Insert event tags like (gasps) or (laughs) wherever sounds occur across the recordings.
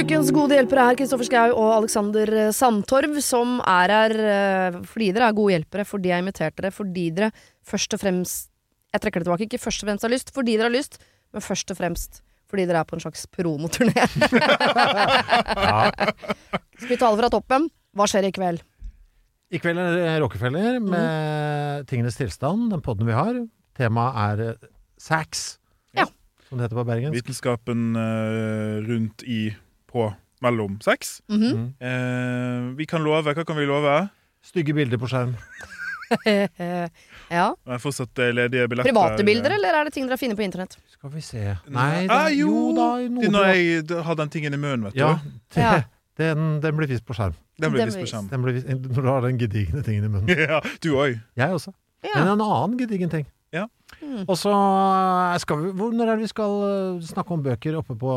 Ukens gode hjelpere er Kristoffer Schau og Alexander Sandtorv, som er her eh, fordi dere er gode hjelpere, fordi jeg inviterte dere, fordi dere først og fremst Jeg trekker det tilbake, ikke først og fremst har lyst, fordi dere har lyst, men først og fremst fordi dere er på en slags promoturné. (laughs) (laughs) Skal vi tale fra toppen? Hva skjer i kveld? I kveld er det Rockefeller Mm. med Tingenes tilstand, den podden vi har. Temaet er eh, sax, Ja. som det heter på bergensk. Vitenskapen eh, rundt i på mellom sex. Mm -hmm. Eh, vi kan love Hva kan vi love? Stygge bilder på skjerm. (laughs) ja. Det er fortsatt eh, ledige billetter. Private bilder, eller er det ting dere har funnet på internett? Skal vi se Nei, den, ah, jo, jo da, noe når jeg har den tingen i munnen, vet. Ja, (laughs) du. Ja. Den, den blir vist på skjerm. Den blir Den vist på skjerm. Den blir vist, når du har den gedigne tingen i munnen. (laughs) ja, du òg. Jeg også. Ja. Men en annen gedigen ting. Ja. Mm. Og så eh, skal vi hvor, Når er det vi skal eh, snakke om bøker oppe på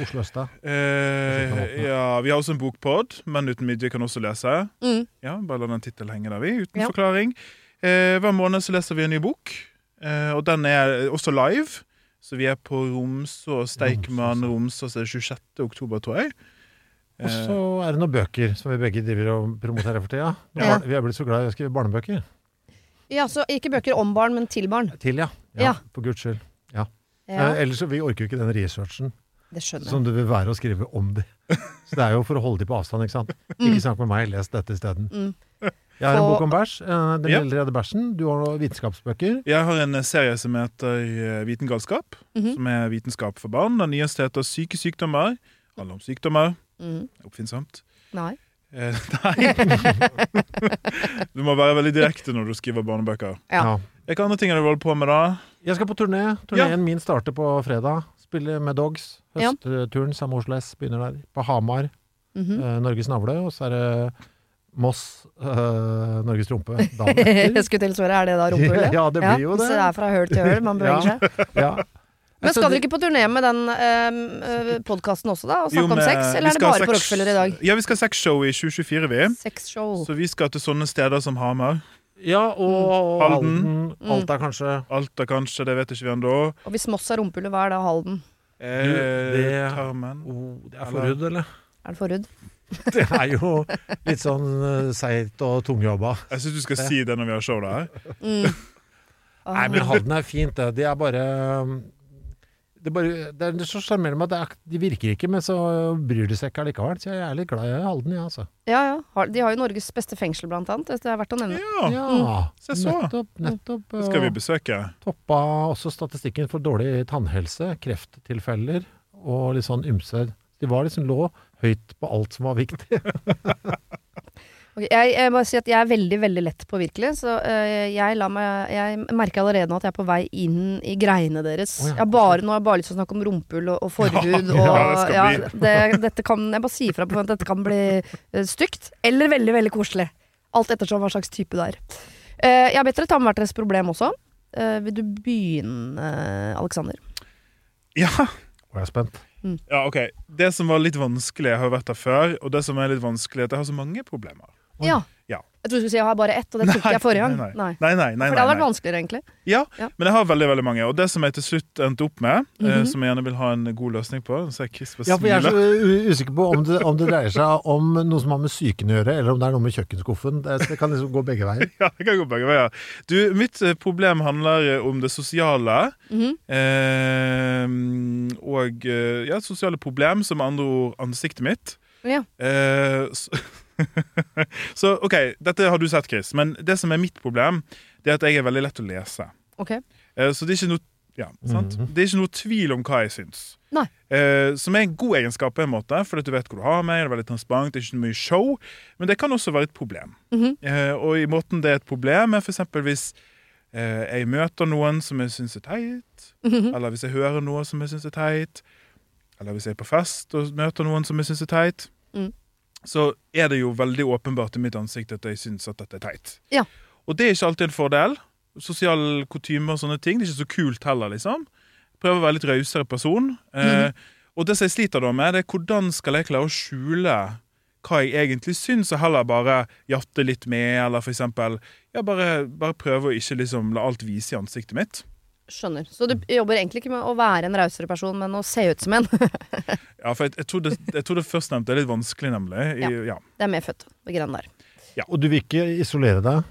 Oslo Østa? Eh, ja, vi har også en bokpod. men uten midje kan også lese. Mm. Ja, Bare la den tittelen henge der, vi. Uten Ja. forklaring. Eh, hver måned så leser vi en ny bok, eh, og den er også live. Så vi er på Romsås, Steikmann Romsås, det er 26. oktober, tror jeg. Og så er det noen bøker som vi begge driver og promoterer for tida. Ja. Vi er blitt så glad i å skrive barnebøker. Ja, så ikke bøker om barn, men til barn. Til, ja. Ja. For guds skyld. Ja, Eh, ellers så vi orker jo ikke den researchen det som det vil være å skrive om det. Så det er jo for å holde de på avstand, ikke sant. Mm. Ikke snakk med meg, les dette isteden. Mm. Jeg har en bok om bæsj. eh, Den Ja. redde bæsjen. Du har noen vitenskapsbøker. Jeg har en eh, serie som heter Vitengalskap, mm -hmm. som er vitenskap for barn. Den nyeste heter Syke sykdommer. Handler om sykdommer. Mm. Oppfinnsomt. Nei. Eh, (laughs) nei. (laughs) du må være veldig direkte når du skriver barnebøker. Ja. Hvilke andre ting har du holdt på med, da? Jeg skal på turné. Turneen min starter på fredag. Spiller med Dogs. Høstturen sammen med Oslo S begynner der. På Hamar. Mhm. eh, Norges navle. Og så er det Moss, øh, Norges rumpe. (laughs) dagen etter. Jeg skulle til å svare, er det da rumpehullet? Ja, det blir jo det. Så det er fra høl til høl man beveger Ja. seg. Ja. Men skal dere ikke på turné med den eh, podkasten også, da? Og Jo, snakke om sex? Eller er det bare på Rockefeller i dag? Ja, vi skal ha sexshow i 2024, vi. Sexshow. Så vi skal til sånne steder som Hamar. ja, og Halden. Halden. Mm. Alta, kanskje. Alta kanskje, det vet ikke vi ennå. Og hvis Moss er rumpehullet, hva er da Halden? Eh, det- Tarmen. Oh, det er Eller- forhud, eller? Er det forhud? (laughs) Det er jo litt sånn uh, seigt og tungjobba. Jeg syns du skal si det når vi har show der. Mm. Nei, men Halden er fint, det. De er bare det, bare, det er så sjarmerende med at det er, de virker ikke, men så bryr de seg ikke allikevel. Så jeg er litt glad i Halden, jeg, ja, altså. Ja, ja. De har jo Norges beste fengsel, blant annet. Det er verdt å nevne. Ja, Ja, Se så. nettopp. nettopp det skal vi besøke. Toppa også statistikken for dårlig tannhelse, krefttilfeller og litt sånn ymse. De var liksom lå høyt på alt som var viktig. (laughs) Jeg, jeg bare si at jeg er veldig, veldig lett påvirkelig, så eh, jeg, meg, jeg merker allerede nå at jeg er på vei inn i greiene deres. Oh, ja, jeg bare, nå har jeg bare lyst til å snakke om rumpehull og, og forhud. (laughs) Ja, og, ja, det skal ja, det, dette kan, jeg bare sier fra på at dette kan bli eh, stygt, eller veldig, veldig koselig. Alt ettersom hva slags type det er. Eh, jeg har bedt dere ta med hvert deres problem også. Eh, vil du begynne, Aleksander? Ja. Og jeg er spent. ja, OK. Det som var litt vanskelig, jeg har vært der før, og det som er litt vanskelig, er at jeg har så mange problemer. Ja. Ja. Jeg trodde du skulle si jeg har bare ett, og det tok Nei, jeg forrige gang. nei, Nei. Nei, nei, nei. For det hadde vært vanskeligere, egentlig. Ja, Ja. men jeg har veldig veldig mange. Og det som jeg til slutt endte opp med, eh, Mhm. som jeg gjerne vil ha en god løsning på Så er Chris Ja, for jeg er så usikker på om det, om det dreier seg om noe som har med psyken å gjøre, eller om det er noe med kjøkkenskuffen. Det, det kan liksom gå begge veier. (laughs) Ja, det kan gå begge veier. Du, mitt eh, problem handler eh, om det sosiale. Mhm. Eh, og ja, sosiale problem, som med andre ord ansiktet mitt. Ja. Eh, så, (laughs) (laughs) så OK, dette har du sett, Chris. Men det som er mitt problem, det er at jeg er veldig lett å lese. Ok. Eh, så det er ikke noe ja, sant? Mhm. Det er ikke noe tvil om hva jeg syns. Nei. Eh, som er en god egenskap, på en måte, fordi du vet hvor du har meg. Det er veldig transparent, det er ikke så mye show. Men det kan også være et problem. Mhm. Eh, og i måten det er et problem, er f.eks. hvis eh, jeg møter noen som jeg syns er teit, Mhm. eller hvis jeg hører noe som jeg syns er teit, eller hvis jeg er på fest og møter noen som jeg syns er teit, Mm. Så er det jo veldig åpenbart i mitt ansikt at jeg syns at dette er teit. Ja. Og det er ikke alltid en fordel. Sosiale kutymer og sånne ting. Det er ikke så kult heller, liksom. Prøver å være litt rausere person. Eh, og det som jeg sliter da med, det er hvordan skal jeg klare å skjule hva jeg egentlig syns, og heller bare jatte litt med, eller for eksempel ja, bare, bare prøve å ikke liksom la alt vise i ansiktet mitt. Skjønner. Så du jobber egentlig ikke med å være en rausere person, men å se ut som en. (laughs) Ja, for jeg, jeg, tror det, jeg tror det førstnevnte er litt vanskelig, nemlig. I, ja. Det er medfødt, det greiene der. Og du vil ikke isolere deg?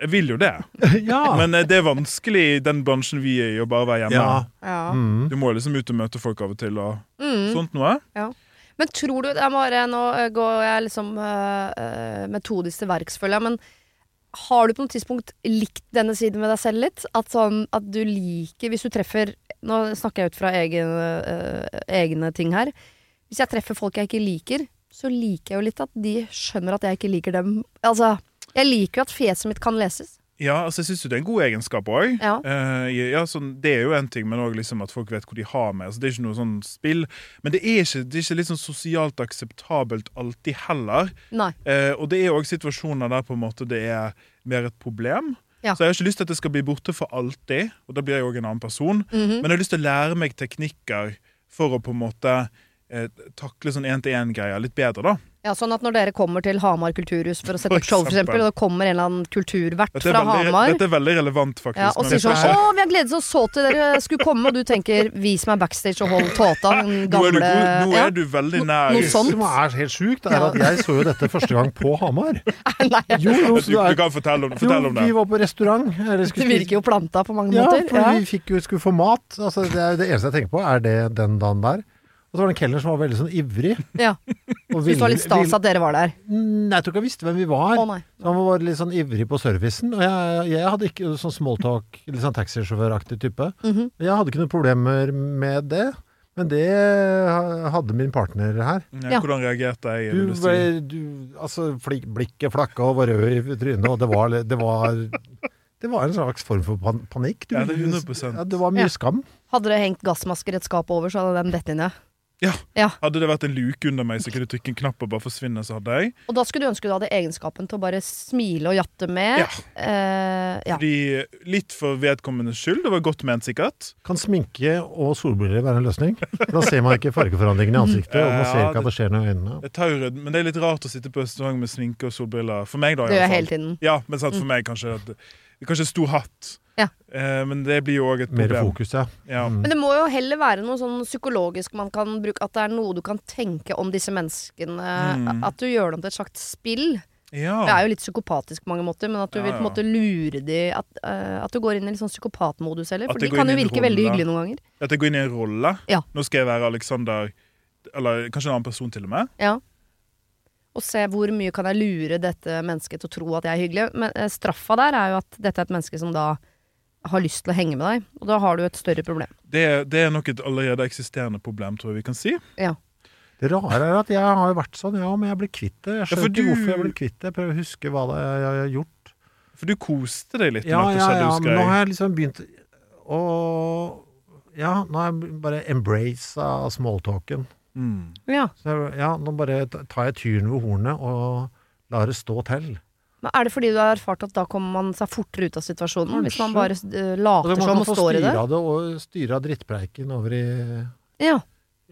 Jeg vil jo det, (laughs) ja. men eh, det er vanskelig i den bransjen vi er i, å bare være hjemme. ja. Ja. Mm. Du må liksom ut og møte folk av og til og Mm. sånt noe. Men tror du jeg må bare, Nå øh, går jeg liksom øh, øh, metodisk til verks, føler jeg, men har du på noe tidspunkt likt denne siden ved deg selv litt? At, sånn, at du liker Hvis du treffer Nå snakker jeg ut fra egne, øh, egne ting her. Hvis jeg treffer folk jeg ikke liker, så liker jeg jo litt at de skjønner at jeg ikke liker dem. Altså, jeg liker jo at fjeset mitt kan leses. Ja, altså jeg syns det er en god egenskap òg. Ja. ja, sånn, det er jo en ting, men òg liksom at folk vet hvor de har meg. Altså, det er ikke noe sånn spill. Men det er ikke, det er ikke sånn sosialt akseptabelt alltid heller. Eh, og det er òg situasjoner der på en måte det er mer et problem. Ja. Så jeg har ikke lyst til at det skal bli borte for alltid, og da blir jeg òg en annen person. Mhm. Men jeg har lyst til å lære meg teknikker for å på en måte eh, takle sånn én-til-én-greier litt bedre, da. Ja, Sånn at når dere kommer til Hamar kulturhus for å sette opp show, for eksempel. eksempel, og det kommer en eller annen kulturvert er, fra veldig, Hamar dette er veldig relevant, faktisk. Ja, og sier sånn 'Å, vi har gledet oss så til dere skulle komme', og du tenker 'vis meg backstage og hold tåta', den Nå er, gamle du, nå er du veldig No- nær. noe Det sånt. som er helt sjukt, er at jeg så jo dette første gang på Hamar. (laughs) Nei, Jo, jo, Du, du kan fortelle om, fortell om det. vi var på restaurant. eller det virker jo planta på mange Ja, måter. for Ja. vi fikk jo, skulle få mat. Altså, det, er, det eneste jeg tenker på, er det den dagen der. Og så var det en kelner som var veldig sånn ivrig. Ja. Og Syns det var litt stas at dere var der. Nei, jeg tror ikke jeg visste hvem vi var. Å nei. Så han var litt sånn ivrig på servicen. Og jeg, jeg hadde ikke sånn smalltalk, litt sånn taxisjåføraktig type. Mhm. Jeg hadde ikke noen problemer med det. Men det hadde min partner her. Ja. Hvordan reagerte jeg? Du, du ble- du, altså, flik, blikket flakka og var rød i trynet, og det var, det var Det var en slags form for panikk. Du, Ja, det er 100%. Ja, det var mye Ja. skam. Hadde det hengt gassmasker et skap over, så hadde den dett inn, ja. Hadde det vært en luke under meg, så kunne jeg trykke en knapp og bare forsvinne, så hadde jeg. Og da skulle du ønske du hadde egenskapen til å bare smile og jatte med. Ja. Eh, ja. Fordi Litt for vedkommendes skyld. Det var godt ment, sikkert. Kan sminke og solbriller være en løsning? For Da ser man ikke fargeforandringene i ansiktet, og man ser ikke at det skjer noe i øynene. Det er jo, men det er litt rart å sitte på restaurant med sminke og solbriller. For meg, da. i Det gjør jeg hele tiden. Ja, men sant, for meg kanskje at- Kanskje stor hatt. Ja. Eh, men det blir jo òg et problem. Mer fokus, ja. Ja. Mm. Men det må jo heller være noe sånn psykologisk man kan bruke, at det er noe du kan tenke om disse menneskene. Mm. At du gjør dem til et slags spill. ja. Det er jo litt psykopatisk på mange måter, men at du Ja, vil på en ja. måte lure de At, uh, at du går inn i litt sånn psykopatmodus heller. For de kan jo virke rolle. veldig hyggelige noen ganger. At jeg går inn i en rolle. Ja. Nå skal jeg være Alexander, eller kanskje en annen person til og med. Ja. Og se hvor mye kan jeg lure dette mennesket til å tro at jeg er hyggelig. Men eh, straffa der er jo at dette er et menneske som da har lyst til å henge med deg. Og da har du et større problem. Det, det er nok et allerede eksisterende problem, tror jeg vi kan si. Ja. Det rare er at jeg har jo vært sånn, ja, men jeg blir kvitt det. Jeg Ja, du... skjønner ikke hvorfor jeg blir kvitt det. Jeg prøver å huske hva det er jeg har gjort. For du koste deg litt Ja, ja, ja, men nå har jeg liksom begynt å Ja, nå har jeg bare embraced av smalltalken. Mm. Ja. Så ja, nå bare tar jeg tyren ved hornet og lar det stå til. Men er det fordi du har erfart at da kommer man seg fortere ut av situasjonen? Hvis man bare eh, later man som kan og står i det? av det og styre drittpreiken over i Ja.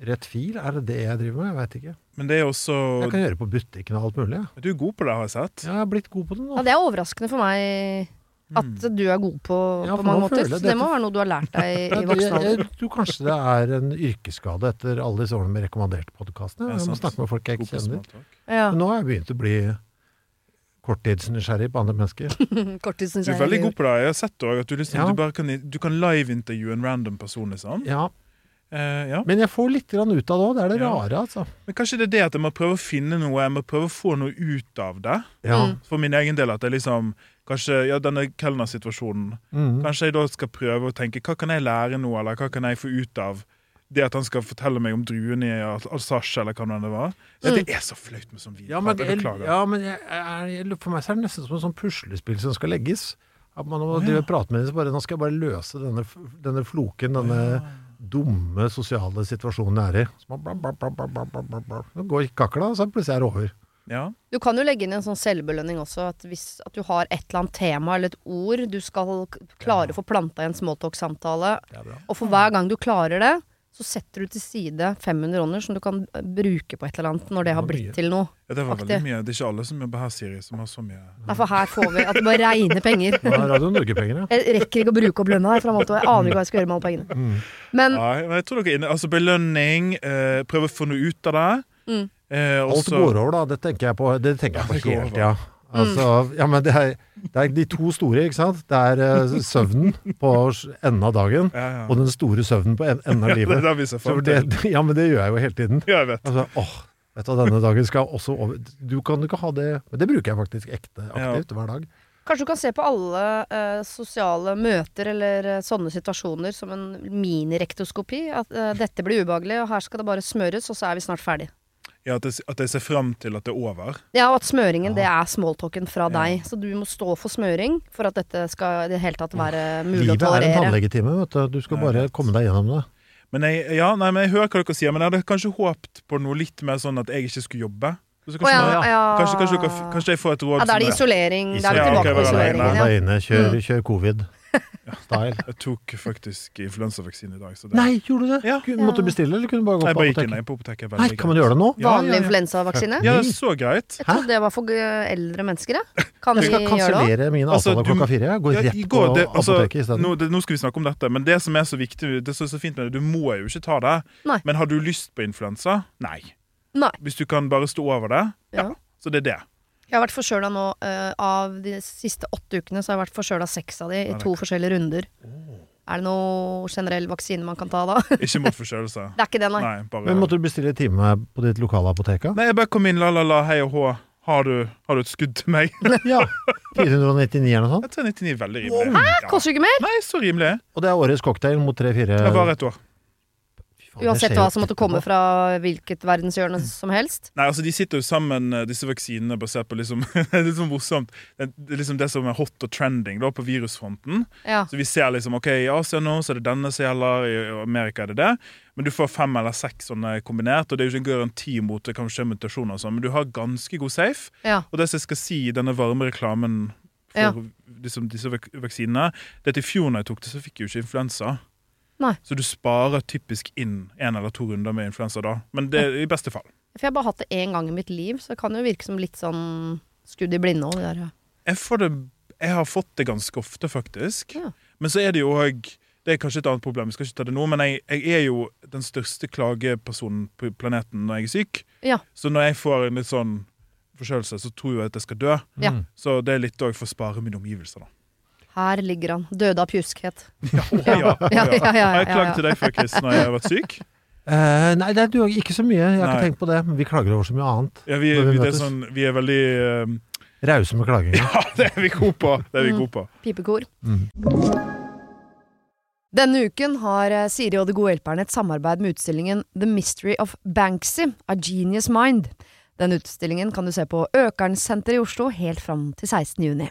rett fil. Er det det jeg driver med? Jeg veit ikke. Men det er også Jeg kan gjøre på butikken og alt mulig. Du er god på det, har jeg sett. Ja, jeg har blitt god på det nå. ja, det er overraskende for meg at Mm. du er god på, Ja, på mange måter. Så det må være noe du har lært deg i, voksen alder. jeg tror kanskje det er en yrkesskade etter alle disse årene med rekommanderte podkastene. Jeg må snakke med folk jeg ikke kjenner. Ja. Men nå har jeg begynt å bli korttidsnysgjerrig på andre mennesker. (laughs) Du er veldig god på det. Jeg har sett også at du, liksom, Ja. du, bare kan, du kan live-intervjue en random person, liksom. Ja, Uh, ja. Men jeg får litt grann ut av det òg. Det er det Ja. rare, altså. Men kanskje det er det at jeg må prøve å finne noe, jeg må prøve å få noe ut av det. Ja. Mm. For min egen del at jeg liksom Kanskje, ja, denne kelnersituasjonen Mm. Kanskje jeg da skal prøve å tenke hva kan jeg lære nå, eller hva kan jeg få ut av det at han skal fortelle meg om druene i Al- Alsace, eller hva det var. Ja, det er så flaut med sånn video. Ja, men, jeg ja, men jeg, jeg, for meg så er det nesten som en sånn puslespill som skal legges. At man må ja. prate med dem, så bare, nå skal jeg bare løse denne, denne floken, denne, dumme sosiale situasjonen jeg er i. Så man bla, bla, bla, bla, bla, bla, bla, bla. Så går kakla, og så plutselig er det over. Ja. Du kan jo legge inn en sånn selvbelønning også. At hvis at du har et eller annet tema eller et ord du skal klare å få planta i en smalltalk-samtale, Det bra. og for hver gang du klarer det, så setter du til side 500 ånder som du kan bruke på et eller annet når det har blitt til noe. ja, det var veldig mye. Det er ikke alle som jobber her, Siri, som har så mye Nei, for her får vi at det bare regner penger. Er Radio Norge-penger, ja. Jeg rekker ikke å bruke opp lønna her, jeg aner ikke hva jeg skal gjøre med alle pengene. Mm. Men Nei, men jeg tror dere er inne Altså belønning, eh, prøve å få noe ut av det. Mm. Eh, Alt går over, da. Det tenker jeg på, det tenker jeg Ja, det på helt, hele Altså, ja, men det er, det er de to store, ikke sant. Det er uh, (laughs) søvnen på enden av dagen, Ja, ja. og den store søvnen på enden av livet. (laughs) Ja, det frem det, ja, men det gjør jeg jo hele tiden. Ja, jeg vet. Altså, åh, vet du, denne dagen skal også over Du kan ikke ha det Men det bruker jeg faktisk ekte aktivt hver dag. kanskje du kan se på alle eh, sosiale møter eller eh, sånne situasjoner som en minirektoskopi. At eh, dette blir ubehagelig, og her skal det bare smøres, og så er vi snart ferdig. Ja, at, jeg, at jeg ser frem til at det er over. Ja, og at smøringen det er smalltalken fra Ja. deg. Så du må stå for smøring for at dette skal i det hele tatt være mulig Livet å er en tolerere. tannlegetime, vet du. Du skal bare komme deg gjennom det. Men jeg, ja, nei, men jeg hører hva dere sier, men jeg hadde kanskje håpet på noe litt mer sånn at jeg ikke skulle jobbe. Kanskje, ja, ja. kanskje, kanskje, kanskje jeg får et råd ja, da er det som isolering. Da er vi Ja, tilbake på isoleringen. Inne, kjør, Mm. kjør covid. Style. Jeg tok faktisk influensavaksine i dag. Så det, Nei, gjorde du det? Ja. Måtte du bestille, eller kunne du bare gå jeg på bare gikk inn apoteket? jeg, på apoteket. Nei, kan man gjøre det nå? Vanlig ja, ja. influensavaksine? Ja, så greit. Jeg trodde det var for eh, eldre mennesker, Ja. Kan Jeg vi skal gjøre det òg? kansellere min Altså, du- klokka fire. Jeg går Ja, i rett på går, det- altså, apoteket isteden. Nå, det, nå skal vi snakke om dette, men det som er så viktig Det som er så fint med det, du må jo ikke ta det. Nei. Men har du lyst på influensa? Nei. Nei. Hvis du kan bare stå over det, ja. Ja. Så det er det. Jeg har vært forkjøla nå uh, Av de siste åtte ukene Så har jeg vært forkjøla seks av de i to forskjellige runder. Er det noe generell vaksine man kan ta da? (laughs) Ikke mot forkjølelse. Det er ikke det, nei. Nei, bare Men måtte du bestille time på ditt lokale apotek? Nei, jeg bare kom inn, la, la, la, hei og hå. Har du, har du et skudd til meg? (laughs) Ja. 499 eller noe sånt. Jeg tar 99 veldig rimelig. Ja. Koster ikke mer! Nei, så rimelig. Og det er årets cocktail mot tre-fire Det var et år. Uansett hva som måtte komme fra hvilket verdenshjørne som helst. Nei, altså De sitter jo sammen, eh, disse vaksinene, basert på liksom (laughs) Det er sånn morsomt. Det det er liksom det som er hot og trending da på virusfronten. Ja. Så vi ser liksom ok, i Asia nå så er det denne som gjelder, i Amerika er det det. Men du får fem eller seks sånne kombinert, og det er jo ikke en garanti mot det kan skje mutasjoner og sånn, men du har ganske god safe. Ja. Og det som jeg skal si i denne varme reklamen for Ja. liksom, disse vaksinene, det er at i fjor da jeg tok det, så fikk jeg jo ikke influensa. Nei. Så du sparer typisk inn en eller to runder med influensa da. Men det er i beste fall. For jeg har bare hatt det én gang i mitt liv, så det kan jo virke som litt sånn skudd i blinde det der. Jeg, får det, jeg har fått det ganske ofte, faktisk. Ja. Men så er det jo òg Det er kanskje et annet problem, vi skal ikke ta det nå, men jeg, jeg er jo den største klagepersonen på planeten når jeg er syk. Ja. Så når jeg får en litt sånn forkjølelse, så tror jeg at jeg skal dø. Ja. Så det er litt òg for å spare mine omgivelser, da. Her ligger han. Døde av pjuskhet. (laughs) Ja, ja, Ja, Har jeg klaget til deg før, Chris, når jeg har vært syk? Uh, (laughs) nei, det er du, ikke så mye. Jeg har Nei. ikke tenkt på det. Men vi klager over så mye annet. Ja, vi, vi vi, det er sånn, vi er veldig uh, Rause med klaginga. (laughs) Ja, det er vi gode på! Det er vi Mm. gode på. Pipekor. Mm. Denne uken har eh, Siri og De gode hjelperne et samarbeid med utstillingen The Mystery of Banksy, A Genius Mind. Den utstillingen kan du se på Økernsenteret i Oslo helt fram til 16. juni.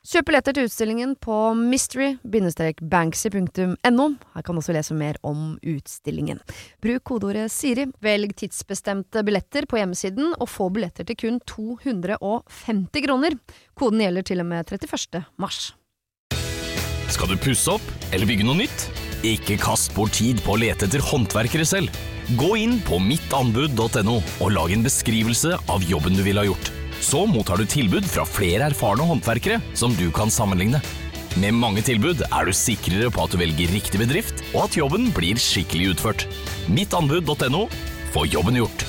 Kjøp billetter til utstillingen på mystery-banksy.no. Her kan du også lese mer om utstillingen. Bruk kodeordet Siri, velg tidsbestemte billetter på hjemmesiden, og få billetter til kun 250 kroner. Koden gjelder til og med 31. mars. Skal du pusse opp eller bygge noe nytt? Ikke kast bort tid på å lete etter håndverkere selv. Gå inn på mittanbud.no og lag en beskrivelse av jobben du ville ha gjort. Så mottar du tilbud fra flere erfarne håndverkere som du kan sammenligne. Med mange tilbud er du sikrere på at du velger riktig bedrift, og at jobben blir skikkelig utført. Mittanbud.no få jobben gjort.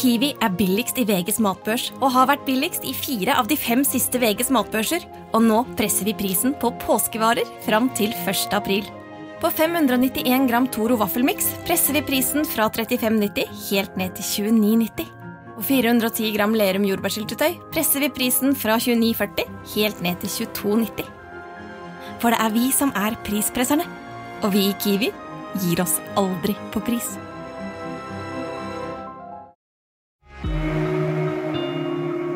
Kiwi er billigst i VGs matbørs og har vært billigst i fire av de fem siste VGs matbørser. Og nå presser vi prisen på påskevarer fram til 1. april. På 591 gram Toro vaffelmiks presser vi prisen fra 35,90 helt ned til 29,90. På 410 gram Lerum jordbærsyltetøy presser vi prisen fra 29,40 helt ned til 22,90. For det er vi som er prispresserne. Og vi i Kiwi gir oss aldri på pris.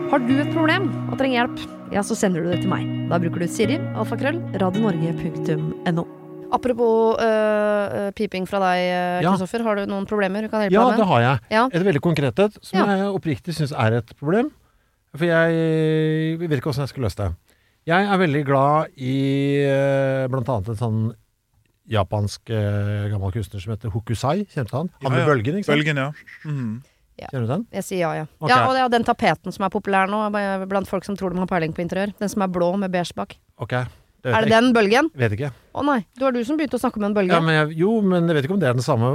Har du et problem og trenger hjelp, ja, så sender du det til meg. Da bruker du Siri, alfakrøll, radionorge.no. Apropos øh, piping fra deg, Kristoffer. Ja. Har du noen problemer du kan hjelpe Ja, deg det har jeg. Ja. Et veldig konkret et, som Ja. jeg oppriktig syns er et problem. For jeg vet ikke åssen jeg skulle løse det. Jeg er veldig glad i eh, blant annet en sånn japansk eh, gammel kunstner som heter Hokusai. Kjente han? Han med ja. bølgen, ikke sant? Bølgen, ja. Mhm. Kjenner du den? Jeg sier ja, ja. Okay. Ja, Og det er den tapeten som er populær nå blant folk som tror de har peiling på interiør. Den som er blå med beige bak. Ok. Det Er det den bølgen? Vet ikke. Å nei, det var du som begynte å snakke om en bølge. Ja, men jeg, jo, men jeg vet ikke om det er den samme.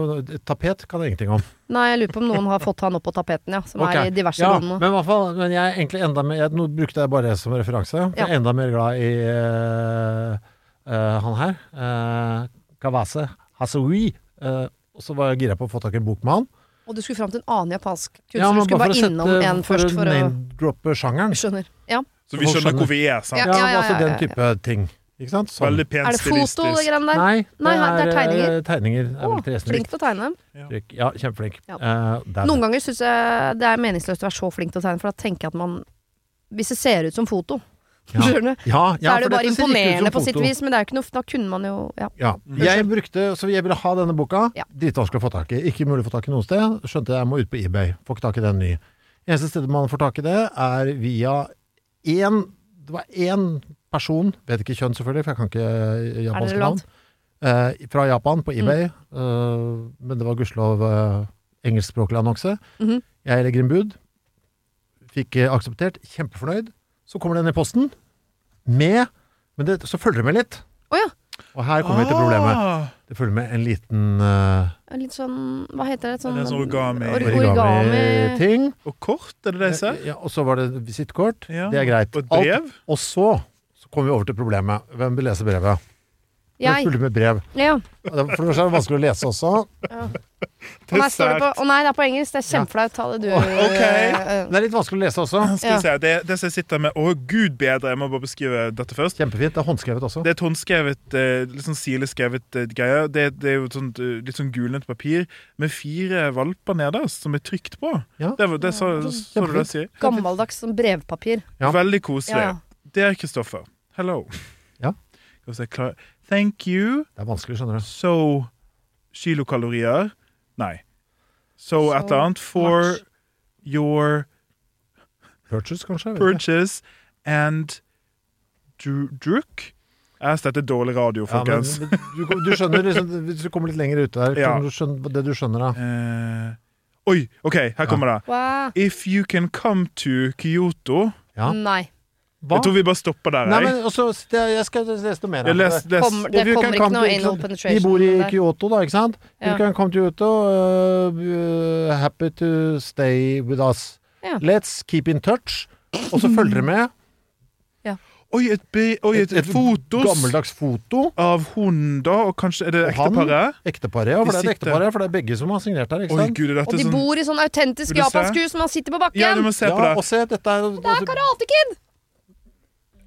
Tapet kan jeg ingenting om. Nei, jeg lurer på om noen har fått han opp på tapeten, ja. Som okay. er i diverse ja, rom. Men i hvert fall, men jeg er egentlig enda mer jeg, Nå brukte jeg bare det som referanse. Jeg er enda mer glad i uh, uh, han her. Uh, Kawase Hasawi. Uh, og så var jeg gira på å få tak i en bok med han. Og du skulle fram til en annen japansk kunstner. Ja, men du skulle bare bare for å innom sette- en først for å name-droppe sjangeren. Skjønner. Ja. Så vi skjønner hvor vi er. sant? Ja, Ja, ja, ja, altså ja, den ja. type ting. Ikke sant? Sånn. Veldig pent Er det foto, det stilistisk. greiene der? Nei, Nei, det er tegninger. eh, tegninger. Det er Å, flink til å tegne. riktig. Ja, kjempeflink. Ja. Uh. Noen ganger syns jeg det er meningsløst å være så flink til å tegne, for da tenker jeg at man Hvis det ser ut som foto, (laughs) Ja. skjønner du? Ja, Så er det jo bare imponerende på sitt vis, men det er jo ikke noe Da kunne man jo Ja. Ja. Jeg brukte, så jeg ville ha denne boka. Ja. Dritvanskelig å få tak i. Ikke mulig å få tak i noe sted. Skjønte jeg må ut på eBay. Får ikke tak i den ny. Eneste stedet man får tak i det, er via én Det var én person, vet ikke kjønn selvfølgelig, for jeg kan ikke Er japanske navn, eh, fra Japan på eBay. Mm. Eh, men det var gudskjelov eh, engelskspråklig annonse. Mhm. Jeg legger inn bud. Fikk eh, akseptert. Kjempefornøyd. Så kommer den i posten med Men det, så følger det med litt. Oh, ja. Og her kommer vi til problemet. Ah, Det følger med en liten uh, En Litt sånn Hva heter det? Sånn, det sånn origami- or- origami origami-ting. og kort, er det det jeg ser? Ja, og så var det visittkort. Ja. Det er greit. Og et brev? Alt, og så kommer vi over til problemet. Hvem vil lese brevet? Det Jeg. følger med brev. Ja. For det første er det vanskelig å lese også. Å (laughs) nei, står det på Å nei, det er på engelsk. Det er kjempeflaut. Ta det, du. Okay. Det er litt vanskelig å lese også. Skal ja. se, det, det som jeg sitter med Å, gud bedre! Jeg må bare beskrive dette først. Kjempefint. Det er håndskrevet også. Det er et håndskrevet, eh, litt sånn sileskrevet eh, greie. Det, det er jo et sånt, eh, litt sånn gulnet papir med fire valper nederst som er trykt på. Ja. Det, var- det så, så du det sier? Gammeldags sånn brevpapir. Ja. Veldig koselig. Ja. Det er Kristoffer. Hello. Ja. Skal vi se. Thank you. Det er vanskelig, skjønner du. So kilokalorier. Nei. So, So et eller annet for much. your Purchase, kanskje? Purchase and druk. Jeg dette er dårlig radio, Ja, men folkens. du, du skjønner liksom, (laughs) Hvis du kommer litt lenger ut her, Ja. du skjønne det du skjønner da. Uh, oi, OK, her kommer det. Wow. If you can come to Kyoto Ja. Nei. Hva? Jeg tror vi bare stopper der. Nei, men også, Jeg skal lese noe mer. Jeg les, les. Kom, det kommer ikke noe anal anal Vi bor i der. Kyoto, da, ikke sant? Ja. You can come to Kyoto. Uh, happy to stay with us. Ja. Let's keep in touch. Og så følger dere med (clears throat) Oi, et, be, oi, et, et fotos gammeldags foto. av hun, da, og kanskje er det Og ekteparet? Ekteparet, ja. For De det er et ekteparet, for det er begge som har signert her. ikke Oi, gud, Og de sånn bor i sånn autentisk japansk hus, man sitter på bakken. Ja, du må se på Ja, det. og se, dette er Det er Karate Kid!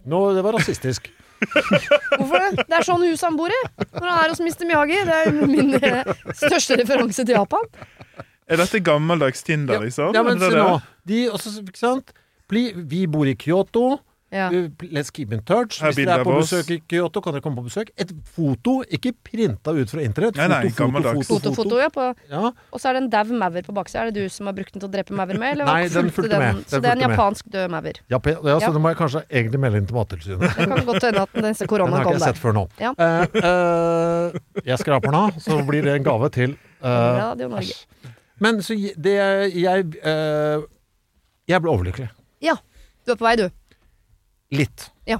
Nå, Det var rasistisk. (laughs) Hvorfor det? Det er sånn huset han bor i når han er hos Mr. Miyagi. Det er min eh, største referanse til Japan. Er dette gammeldags Tinder, liksom? Ja, men se nå. De, også, ikke sant? Bli, vi bor i Kyoto. Ja. Uh, Let's keep in touch. Her Hvis dere er på besøk i Kyoto, kan dere komme på besøk. Et foto, ikke printa ut fra internett. Nei, nei, foto, foto, foto, Foto, foto, ja. På, Ja, og så er det en dau maur på baksida. Er det du som har brukt den til å drepe maur med? Eller Nei, den fulgte med. Så Den det er en japansk død maur. ja, ja, så Ja. det må jeg kanskje egentlig melde inn til Mattilsynet. Det kan godt hende at neste Den (laughs) korona har ikke kom jeg der. sett før nå. Ja. Uh, uh, jeg skraper den av, så blir det en gave til eh, Radio Norge. Men så det jeg eh, Jeg ble overlykkelig. Ja. Du er på vei, du. Litt. Ja.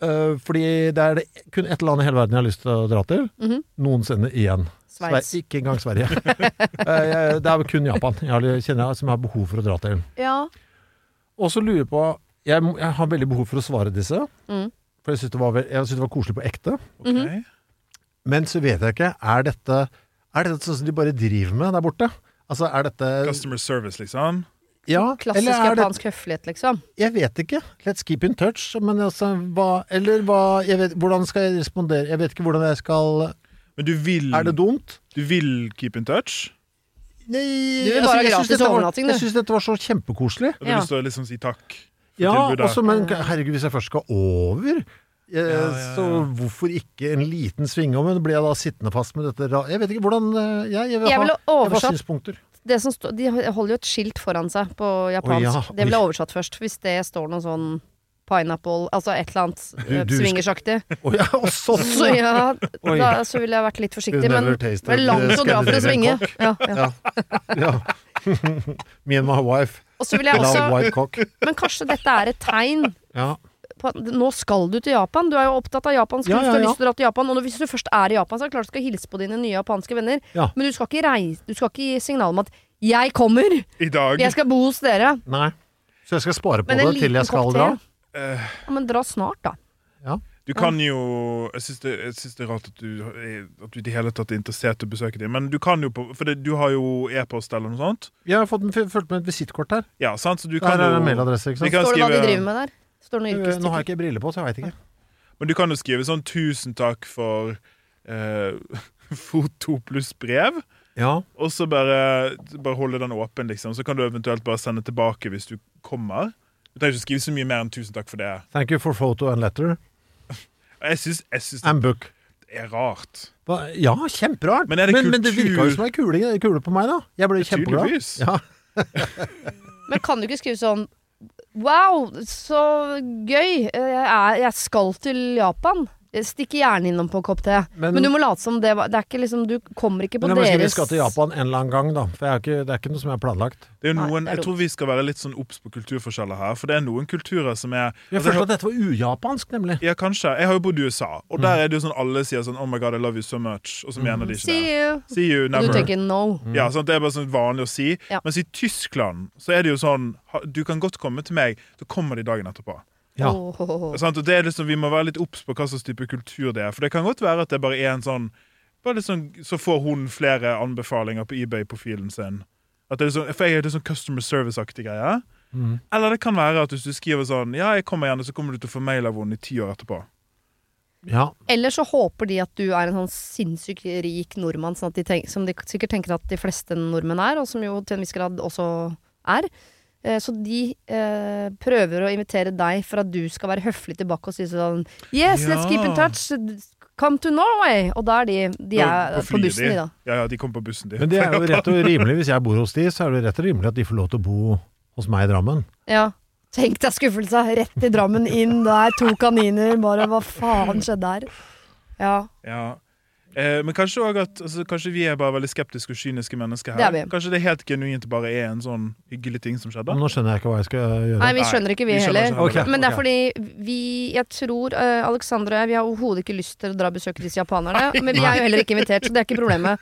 Uh, fordi det er det kun ett land i hele verden jeg har lyst til å dra til. Mhm. Noensinne igjen. Sveits. Ikke engang Sverige. (laughs) uh, det er kun Japan jeg har, kjenner jeg som jeg har behov for å dra til. Ja. Og så lurer jeg på Jeg, jeg har veldig behov for å svare disse. Mm. For jeg syns det, det var koselig på ekte. Okay. Mm -hmm. Men så vet jeg ikke Er dette Er dette sånn som de bare driver med der borte? Altså, er dette Customer service, liksom. Ja, Klassisk eller er det høflighet, liksom. Jeg vet ikke. Let's keep in touch. Men altså, hva Eller hva jeg vet, Hvordan skal jeg respondere? Jeg vet ikke hvordan jeg skal Men du vil, Er det dumt? du vil keep in touch? Nei, Du vil bare ha jeg synes gratis dette var- overnatting, du. Jeg syns dette var så kjempekoselig. Du har Ja. lyst til å liksom si takk Ja, også, men herregud, hvis jeg først skal over jeg, Ja, ja, ja. Så hvorfor ikke en liten svingom? Blir jeg da sittende fast med dette Jeg vet ikke hvordan eh, Jeg, jeg vil ha jeg vil ha oversatt synspunkter. det som står, De holder jo et skilt foran seg på japansk. Oh, ja. Det jeg oversatt først. Hvis det står noe sånn pineapple Altså et eller annet eh, swingersaktig. Oh, ja, og sånn! (laughs) Så ja, da, så ville jeg vært litt forsiktig. Men det er langt å dra for å svinge. Ja, ja. (laughs) Ja. (laughs) Me and my wife. Og så vil jeg også. Men kanskje dette er et tegn Ja. På nå skal du til Japan. Du er jo opptatt av japansk Ja, kunst, ja, du har ja. lyst til å dra til Japan. Og hvis du først er i Japan, så er det klart du skal hilse på dine nye japanske venner. Ja. Men du skal ikke reise Du skal ikke gi signal om at 'jeg kommer', I dag? jeg skal bo hos dere. Nei. Så jeg skal spare på det til jeg skal dra? Uh, Ja, men dra snart, da. Du kan jo Jeg syns det, det er rart at du, at du i det hele tatt er interessert i å besøke dem. Men du kan jo på For det, du har jo e-post eller noe sånt. Jeg har fått fulgt med et visittkort her. Ja, sant? Så du kan der er en jo mailadresse, ikke Vi sant? kan Står det hva de driver med der? Står det noe Nå har jeg ikke briller på, så jeg veit ikke. Men du kan jo skrive sånn 'tusen takk for eh, (laughs) foto pluss brev', Ja. og så bare, bare holde den åpen, liksom. Så kan du eventuelt bare sende tilbake hvis du kommer. Du trenger ikke skrive så mye mer enn 'tusen takk for det'. Thank you for photo and letter. (laughs) Jeg syns, jeg syns And book. det er rart. Hva? Ja, kjemperart. Men er det men, men det virka jo som ei kule, kule på meg, da. Jeg ble kjempeglad. Tydeligvis. Ja. Men kan du ikke skrive sånn Wow, så gøy. Jeg, er, jeg skal til Japan. Jeg stikker gjerne innom på en kopp te. Men- Men, du må late som det var Det er ikke liksom Du kommer ikke på Men deres Men vi skal til Japan en eller annen gang, da. For jeg ikke, det er ikke noe som er planlagt. Det er Nei, noen, det er jeg tror vi skal være litt sånn obs på kulturforskjeller her. For det er noen kulturer som er Jeg altså, følte at dette var ujapansk, nemlig. Ja, kanskje. Jeg har jo bodd i USA, og der er det jo sånn alle sier sånn 'Oh my God, I love you so much', og så mener de ikke See det. you. See you, Og du tenker no. Ja, sånn, Det er bare sånn vanlig å si. Ja. Mens i Tyskland så er det jo sånn Du kan godt komme til meg, så kommer de dagen etterpå. Ja. Oh. Og det er liksom, Vi må være litt obs på hva slags type kultur det er. For det kan godt være at det bare er en sånn bare litt sånn, Så får hun flere anbefalinger på eBay-profilen sin. At det er sånn, for jeg er det sånn customer service-aktig greie. Mm. Eller det kan være at hvis du skriver sånn Ja, jeg kommer gjerne, så kommer du til å få mail av henne i ti år etterpå. Ja. Eller så håper de at du er en sånn sinnssykt rik nordmann, sånn at de tenk, som de sikkert tenker at de fleste nordmenn er, og som jo til en viss grad også er. Eh, Så de eh, prøver å invitere deg for at du skal være høflig tilbake og si sånn Yes, let's keep in touch. Come to Norway! Og da er de, de er på, på bussen, de, da. Ja, ja, de kommer på bussen, de. Men det er jo (laughs) rett og rimelig. Hvis jeg bor hos de, så er det rett og rimelig at de får lov til å bo hos meg i Drammen. Ja. Tenk deg skuffelsa! Rett i Drammen, inn der, to kaniner. Bare hva faen skjedde her? Ja. Ja. Eh, men kanskje også at altså, Kanskje vi er bare veldig skeptiske og kyniske mennesker her. Det. Kanskje det helt genuint bare er en sånn hyggelig ting som skjedde. Nå skjønner jeg ikke hva jeg skal gjøre. Nei, vi skjønner ikke, vi, vi skjønner heller. ikke heller. Men det er fordi vi Jeg tror uh, jeg Vi har overhodet ikke lyst til å dra og besøke disse japanerne. Men vi er jo heller ikke invitert, så det er ikke problemet.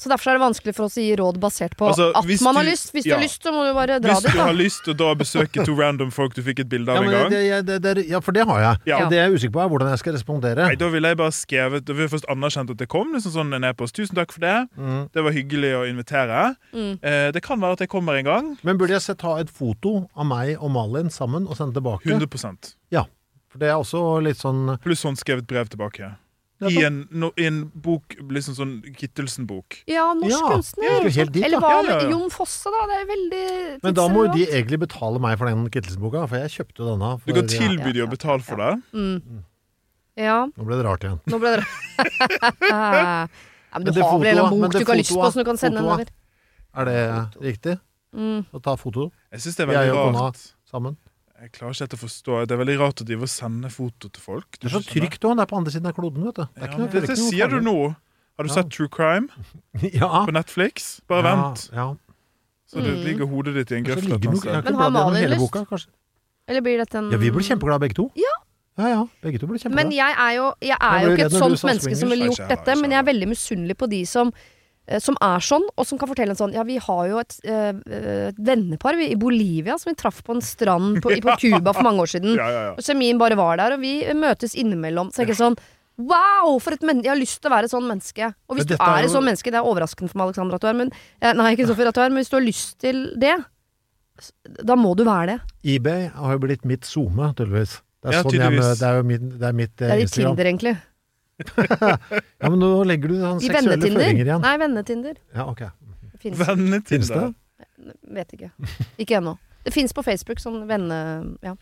Så derfor er det vanskelig for oss å gi råd basert på Altså, at man har du- lyst. Hvis du ja. har lyst, så må du bare dra Hvis dit, du har lyst til å dra og besøke to random folk du fikk et bilde av ja, en gang det, det, det, det, ja, for det har jeg. Ja. Det jeg er usikker på, er hvordan jeg skal respondere. Nei, Da ville jeg bare skrevet Da vil jeg først anerkjent at det kom. Liksom sånn en e-post. Tusen takk for det. Mm. Det var hyggelig å invitere. Mm. Eh, det kan være at jeg kommer en gang. Men burde jeg se ta et foto av meg og Malin sammen og sende tilbake? 100% For det er også litt sånn Pluss håndskrevet brev tilbake. I en, no, i en bok, liksom sånn Kittelsen-bok. Ja, norsk Ja, kunstner. dit, Eller hva Ja, ja, ja. Jon Fosse, da? Det er veldig Men da må jo de egentlig betale meg for den Kittelsen-boka, for jeg kjøpte jo denne. Du kan tilby de å betale for det. mm. Ja, Nå ble det rart igjen. nå ble det (laughs) ja, Men du Men det har vel en eller annen bok du ikke har lyst på, som du kan sende den over? Er det riktig? Mm. Å ta foto Jeg syns det er Jeg veldig og kona. rart. sammen? Jeg klarer ikke helt å forstå Det er veldig rart å drive og sende foto til folk. Det er så trygt òg. Det er på andre siden av kloden, vet du. Det er Ja, ikke men noe, det dette ikke sier du nå. Har du Ja. sett True Crime (laughs) Ja. på Netflix? Bare ja, vent. Ja. Så det Mm. ligger hodet ditt i en grøft. jeg Men har Malin lyst? boka. Eller blir dette en Ja, vi blir kjempeglade begge to. Ja. Ja, ja. Begge to blir kjempebra. Men jeg er jo, jeg er ble jo ikke et sånt menneske som ville gjort dette, men jeg er veldig misunnelig på de som eh, som er sånn, og som kan fortelle en sånn Ja, vi har jo et, øh, et vennepar vi, i Bolivia som vi traff på en strand på, i- på (laughs) Cuba for mange år siden. Ja, ja, ja. Og Semin bare var der, og vi møtes innimellom. Så jeg er ikke sånn Wow! For et menneske Jeg har lyst til å være et sånn menneske. Og hvis du er er et jo- sånn menneske, det er overraskende for meg, Alexandra, at du er, men eh, Nei, ikke Sofie, at du er, men hvis du har lyst til det, da må du være det. eBay har jo blitt mitt SoMe, tydeligvis. Det er, Ja, sånn jeg, det er jo mitt, det er mitt Instagram. Det er ditt Instagram. Tinder, egentlig. (laughs) Ja, men nå legger du sånn seksuelle føringer igjen. Nei, vennetinder. Ja, ok. Fins. Det? Vet ikke. Ikke ennå. Det fins på Facebook, sånn venne... Ja.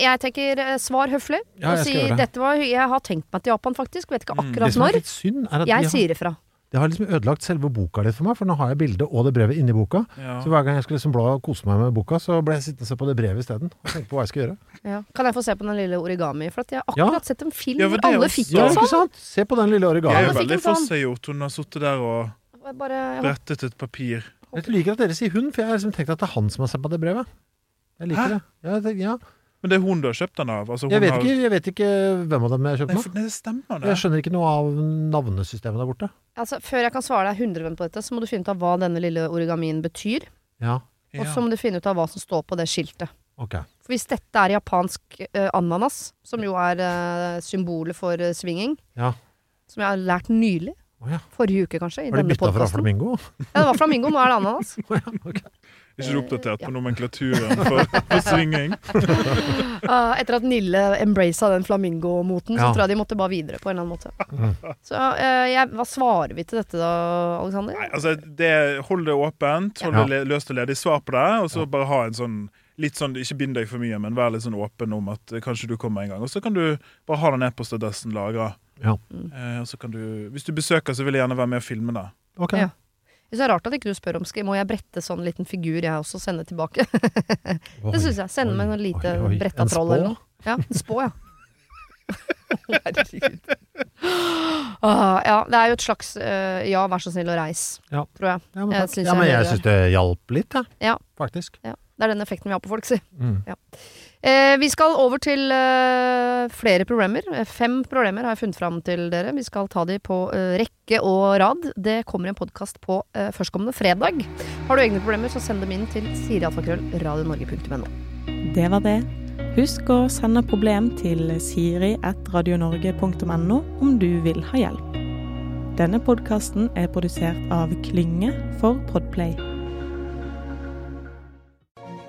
Jeg tenker eh, svar høflig. Ja, og jeg si det. dette var, jeg har tenkt meg til Japan, faktisk. Vet ikke Mm. Det akkurat som er når. litt synd, er at Jeg sier ifra. Det har liksom ødelagt selve boka litt for meg, for nå har jeg bildet og det brevet inni boka. Ja. Så hver gang jeg skulle liksom bla og kose meg med boka, så ble jeg sittende og se på det brevet isteden. Og tenke på hva jeg skal gjøre. Ja. Kan jeg få se på den lille origami? For at jeg har akkurat Ja. sett en film hvor alle fikk Ja, en sånn. sant? Se på den lille origami. Jeg er veldig sånn. forseggjort. Hun har sittet der og Bare, brettet et papir. Jeg liker at dere sier hun, for jeg har liksom tenkt at det er han som har sendt på det brevet. Jeg liker Hæ? det. Ja, jeg. Men det er hun du har kjøpt den av? Altså, Jeg, vet har... ikke, jeg vet ikke hvem av dem jeg har kjøpt den av. det stemmer, det. Jeg skjønner ikke noe av navnesystemet der borte. altså, før jeg kan svare deg 100 på dette, så må du finne ut av hva denne lille origamien betyr. Ja. Og så må du finne ut av hva som står på det skiltet. Okay. For hvis dette er japansk uh, ananas, som jo er uh, symbolet for uh, swinging, Ja. som jeg har lært nylig, oh, ja. forrige uke kanskje, i denne Har de bytta fra flamingo? Ja, det var flamingo, nå er det ananas. (laughs) oh, ja, ok. Ikke du oppdatert på nomenklaturen for, for svinging? uh, (laughs) etter at Nille embracet den flamingomoten, så tror jeg de måtte bare videre på en eller annen måte. Mm. Så uh, jeg, hva svarer vi til dette da, Alexander? Altså, det, hold det åpent. Hold Ja. det løst og ledig. Svar på det, og så bare ha en sånn Litt sånn, Ikke bind deg for mye, men vær litt sånn åpen om at eh, kanskje du kommer en gang. Og så kan du bare ha den e-postadressen lagra. Ja. Uh, og så kan du, hvis du besøker, så vil jeg gjerne være med og filme det. Okay. Ja. Det er rart at ikke du spør om skal, må jeg brette sånn liten figur jeg også sende tilbake. (laughs) Oi, det syns jeg. Sende med noen noe lite oi, oi. bretta troll eller noe. Ja, en spå, ja. (laughs) Herregud. Ah, (gasps) ja, det er jo et slags uh, ja, vær så snill og reis, Ja. tror jeg. Ja, men, Jeg synes ja, jeg jeg syns det hjalp litt, jeg. Ja. Faktisk. Ja, det er den effekten vi har på folk, si. Mm. Eh, vi skal over til eh, flere problemer. Eh, Fem problemer har jeg funnet fram til dere. Vi skal ta de på eh, rekke og rad. Det kommer en podkast på eh, førstkommende fredag. Har du egne problemer, så send dem inn til sirialfakrøll.radionorge.no. Det var det. Husk å sende problem til siri.radionorge.no om du vil ha hjelp. Denne podkasten er produsert av Klynge for Podplay.